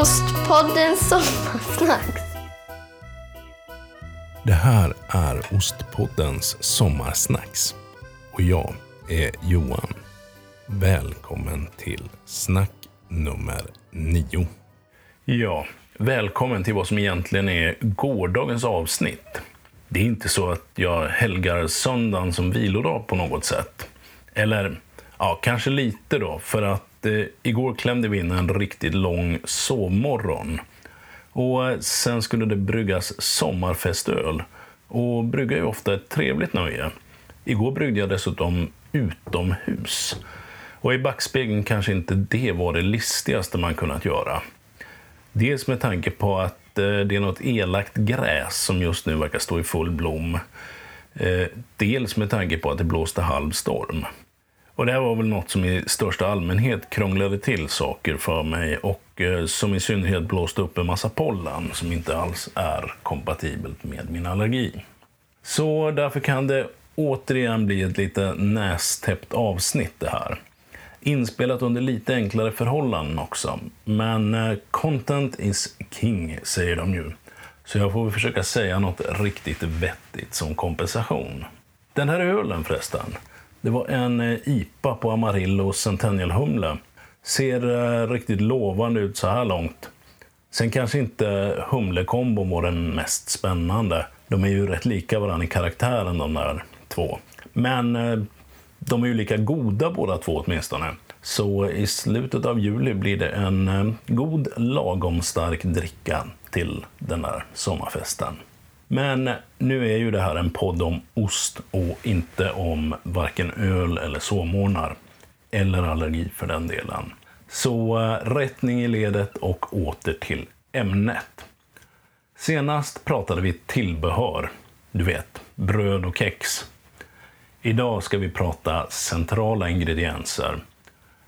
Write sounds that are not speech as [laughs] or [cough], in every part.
Ostpodden Sommarsnacks. Det här är Ostpoddens sommarsnacks. Och jag är Johan. Välkommen till snack nummer nio. Ja, välkommen till vad som egentligen är gårdagens avsnitt. Det är inte så att jag helgar söndagen som vilodag på något sätt. Eller, ja, kanske lite då, för att eh, igår klämde vi in en riktigt lång sovmorgon. Och sen skulle det bryggas sommarfestöl. Och brygga är ju ofta ett trevligt nöje. Igår bryggde jag dessutom utomhus. Och i backspegeln kanske inte det var det listigaste man kunnat göra. Dels med tanke på att eh, det är något elakt gräs som just nu verkar stå i full blom. Eh, dels med tanke på att det blåste halv storm. Och det här var väl något som i största allmänhet krånglade till saker för mig och eh, som i synnerhet blåste upp en massa pollen som inte alls är kompatibelt med min allergi. Så därför kan det återigen bli ett lite nästäppt avsnitt det här. Inspelat under lite enklare förhållanden också. Men eh, content is king, säger de ju. Så jag får väl försöka säga något riktigt vettigt som kompensation. Den här ölen förresten, det var en eh, IPA på Amarillo Centennial Humle. Ser eh, riktigt lovande ut så här långt. Sen kanske inte humlekombon var den mest spännande. De är ju rätt lika varandra i karaktären de där två. Men eh, de är ju lika goda båda två åtminstone. Så i slutet av juli blir det en god lagom stark dricka till den där sommarfesten. Men nu är ju det här en podd om ost och inte om varken öl eller sovmorgnar. Eller allergi för den delen. Så eh, rättning i ledet och åter till ämnet. Senast pratade vi tillbehör. Du vet, bröd och kex. Idag ska vi prata centrala ingredienser.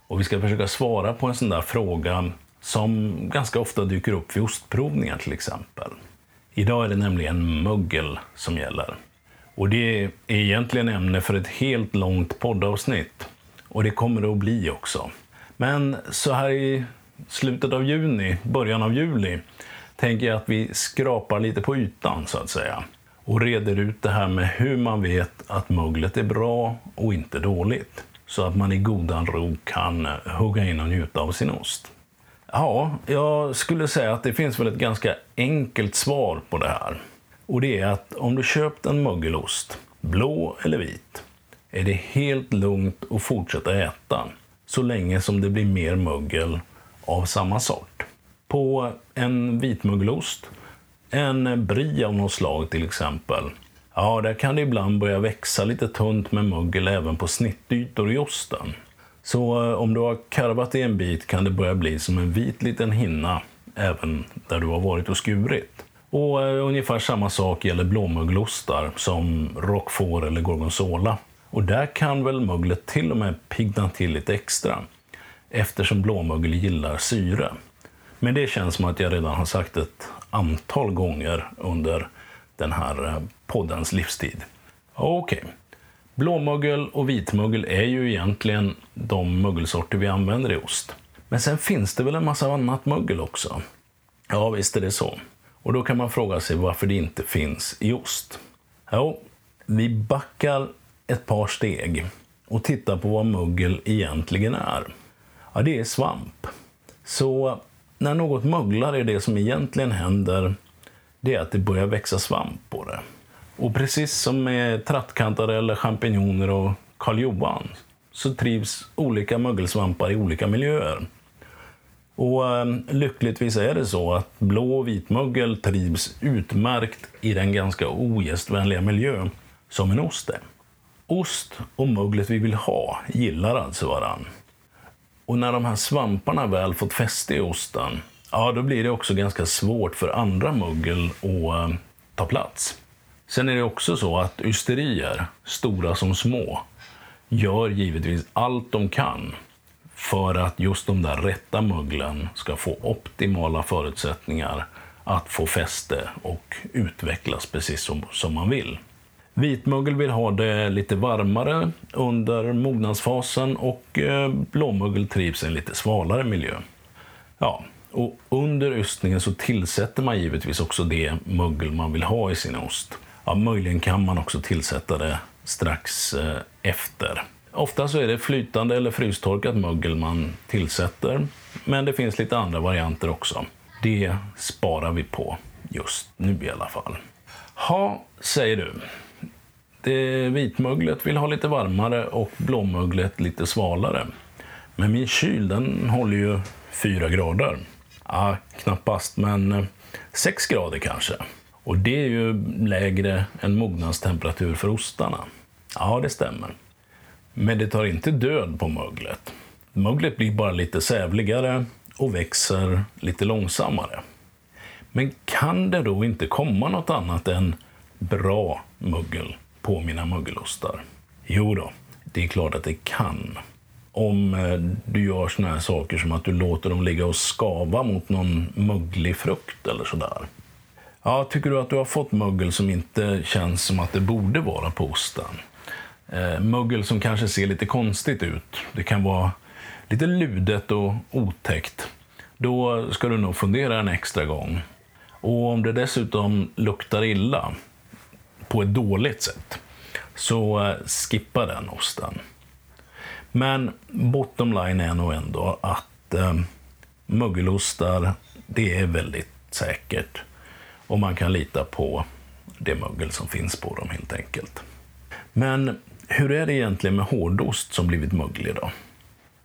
Och vi ska försöka svara på en sån där fråga som ganska ofta dyker upp vid ostprovningar till exempel. Idag är det nämligen mögel som gäller. Och det är egentligen ämne för ett helt långt poddavsnitt. Och det kommer det att bli också. Men så här i slutet av juni, början av juli, tänker jag att vi skrapar lite på ytan så att säga. Och reder ut det här med hur man vet att möglet är bra och inte dåligt. Så att man i godan ro kan hugga in och njuta av sin ost. Ja, jag skulle säga att det finns väl ett ganska enkelt svar på det här. Och det är att om du köpt en mögelost, blå eller vit, är det helt lugnt att fortsätta äta så länge som det blir mer mögel av samma sort. På en vitmögelost, en brie av något slag till exempel, ja, där kan det ibland börja växa lite tunt med mögel även på snittytor i osten. Så eh, om du har karvat i en bit kan det börja bli som en vit liten hinna även där du har varit och skurit. Och eh, ungefär samma sak gäller blåmögelostar som roquefort eller gorgonzola. Och där kan väl möglet till och med pigna till lite extra eftersom blåmögel gillar syre. Men det känns som att jag redan har sagt ett antal gånger under den här eh, poddens livstid. Okej. Okay. Blåmögel och vitmögel är ju egentligen de mögelsorter vi använder i ost. Men sen finns det väl en massa annat mögel också? Ja, visst är det så. Och då kan man fråga sig varför det inte finns i ost. Jo, vi backar ett par steg och tittar på vad mögel egentligen är. Ja, det är svamp. Så när något möglar är det som egentligen händer, det är att det börjar växa svamp på det. Och precis som med trattkantareller, champinjoner och Karl Johan så trivs olika mögelsvampar i olika miljöer. Och eh, lyckligtvis är det så att blå och vitmögel trivs utmärkt i den ganska ogästvänliga miljö som en ost är. Ost och möglet vi vill ha gillar alltså varann. Och när de här svamparna väl fått fäste i osten, ja då blir det också ganska svårt för andra mögel att eh, ta plats. Sen är det också så att ysterier, stora som små, gör givetvis allt de kan för att just de där rätta möglen ska få optimala förutsättningar att få fäste och utvecklas precis som, som man vill. Vitmögel vill ha det lite varmare under mognadsfasen och eh, blåmögel trivs i en lite svalare miljö. Ja, och under ystningen så tillsätter man givetvis också det mögel man vill ha i sin ost. Ja, möjligen kan man också tillsätta det strax eh, efter. Ofta så är det flytande eller frystorkat mögel man tillsätter, men det finns lite andra varianter också. Det sparar vi på just nu i alla fall. Ha, säger du. Det vitmöglet vill ha lite varmare och blåmöglet lite svalare. Men min kyl den håller ju 4 grader. Ja, knappast, men eh, 6 grader kanske. Och det är ju lägre än mognadstemperatur för ostarna. Ja, det stämmer. Men det tar inte död på möglet. Möglet blir bara lite sävligare och växer lite långsammare. Men kan det då inte komma något annat än bra mögel på mina mögelostar? Jo då, det är klart att det kan. Om eh, du gör såna här saker som att du låter dem ligga och skava mot någon möglig frukt eller sådär. Ja, tycker du att du har fått mögel som inte känns som att det borde vara på osten? Eh, mögel som kanske ser lite konstigt ut. Det kan vara lite ludet och otäckt. Då ska du nog fundera en extra gång. Och om det dessutom luktar illa, på ett dåligt sätt, så eh, skippa den osten. Men bottom line är nog ändå att eh, mögelostar, det är väldigt säkert. Och man kan lita på det mögel som finns på dem helt enkelt. Men hur är det egentligen med hårdost som blivit möglig då?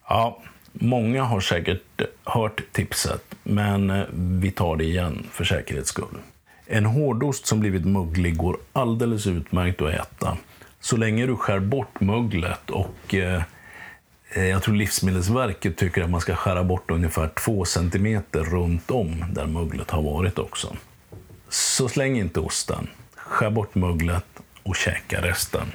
Ja, många har säkert hört tipset, men eh, vi tar det igen för säkerhets skull. En hårdost som blivit möglig går alldeles utmärkt att äta. Så länge du skär bort möglet och eh, eh jag tror Livsmedelsverket tycker att man ska skära bort ungefär 2 cm runt om där möglet har varit också. Så släng inte osten. Skär bort möglet och käka resten.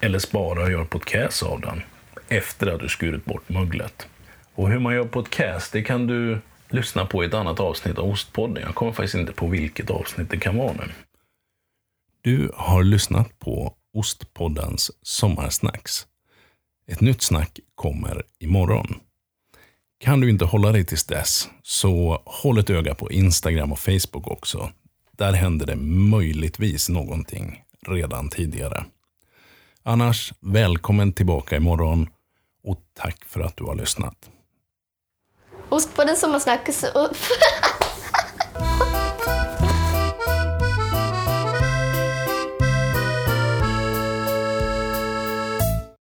Eller spara och gör podcast av den efter att du skurit bort möglet. Och hur man gör podcast, det kan du lyssna på i ett annat avsnitt av Ostpodden. Jag kommer faktiskt inte på vilket avsnitt det kan vara nu. Du har lyssnat på Ostpoddens Sommarsnacks. Ett nytt snack kommer imorgon. Kan du inte hålla dig tills dess, så håll ett öga på Instagram och Facebook också. Där händer det möjligtvis någonting redan tidigare. Annars, välkommen tillbaka imorgon och tack för att du har lyssnat. Ost på den sommarsnack. [laughs]